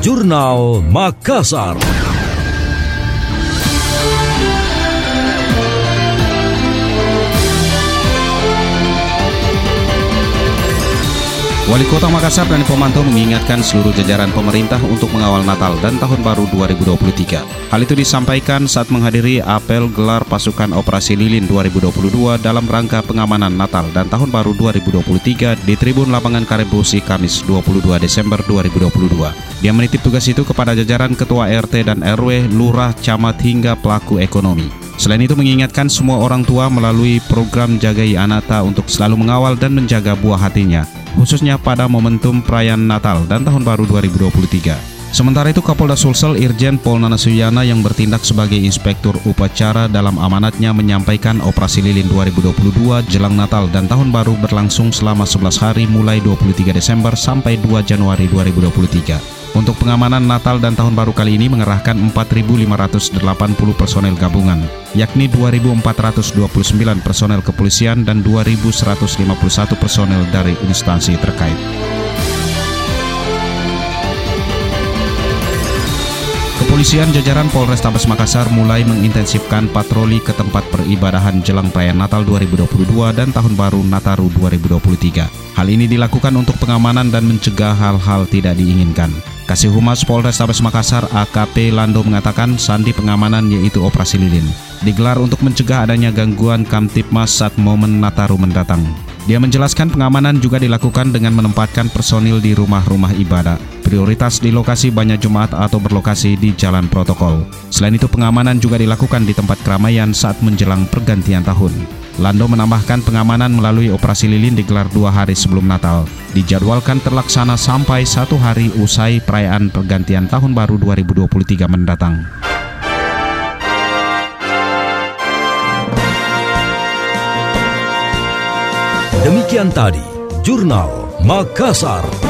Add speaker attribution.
Speaker 1: Jurnal Makassar.
Speaker 2: Wali Kota Makassar dan Pomanto mengingatkan seluruh jajaran pemerintah untuk mengawal Natal dan Tahun Baru 2023. Hal itu disampaikan saat menghadiri apel gelar pasukan Operasi Lilin 2022 dalam rangka pengamanan Natal dan Tahun Baru 2023 di Tribun Lapangan Karebusi Kamis 22 Desember 2022. Dia menitip tugas itu kepada jajaran Ketua RT dan RW, Lurah, Camat hingga pelaku ekonomi. Selain itu mengingatkan semua orang tua melalui program Jagai Anata untuk selalu mengawal dan menjaga buah hatinya khususnya pada momentum perayaan Natal dan Tahun Baru 2023. Sementara itu Kapolda Sulsel Irjen Pol Nana Suyana yang bertindak sebagai inspektur upacara dalam amanatnya menyampaikan operasi lilin 2022 jelang Natal dan Tahun Baru berlangsung selama 11 hari mulai 23 Desember sampai 2 Januari 2023. Untuk pengamanan Natal dan Tahun Baru kali ini mengerahkan 4.580 personel gabungan, yakni 2.429 personel kepolisian dan 2.151 personel dari instansi terkait. Kepolisian jajaran Polrestabes Makassar mulai mengintensifkan patroli ke tempat peribadahan jelang perayaan Natal 2022 dan Tahun Baru Nataru 2023. Hal ini dilakukan untuk pengamanan dan mencegah hal-hal tidak diinginkan. Kasih Humas Polrestabes Makassar AKP Lando mengatakan sandi pengamanan yaitu Operasi Lilin digelar untuk mencegah adanya gangguan Kamtipmas saat momen Nataru mendatang. Dia menjelaskan pengamanan juga dilakukan dengan menempatkan personil di rumah-rumah ibadah. Prioritas di lokasi banyak Jumat atau berlokasi di jalan protokol. Selain itu pengamanan juga dilakukan di tempat keramaian saat menjelang pergantian tahun. Lando menambahkan pengamanan melalui operasi lilin digelar dua hari sebelum Natal. Dijadwalkan terlaksana sampai satu hari usai perayaan pergantian tahun baru 2023 mendatang.
Speaker 1: Demikian tadi Jurnal Makassar.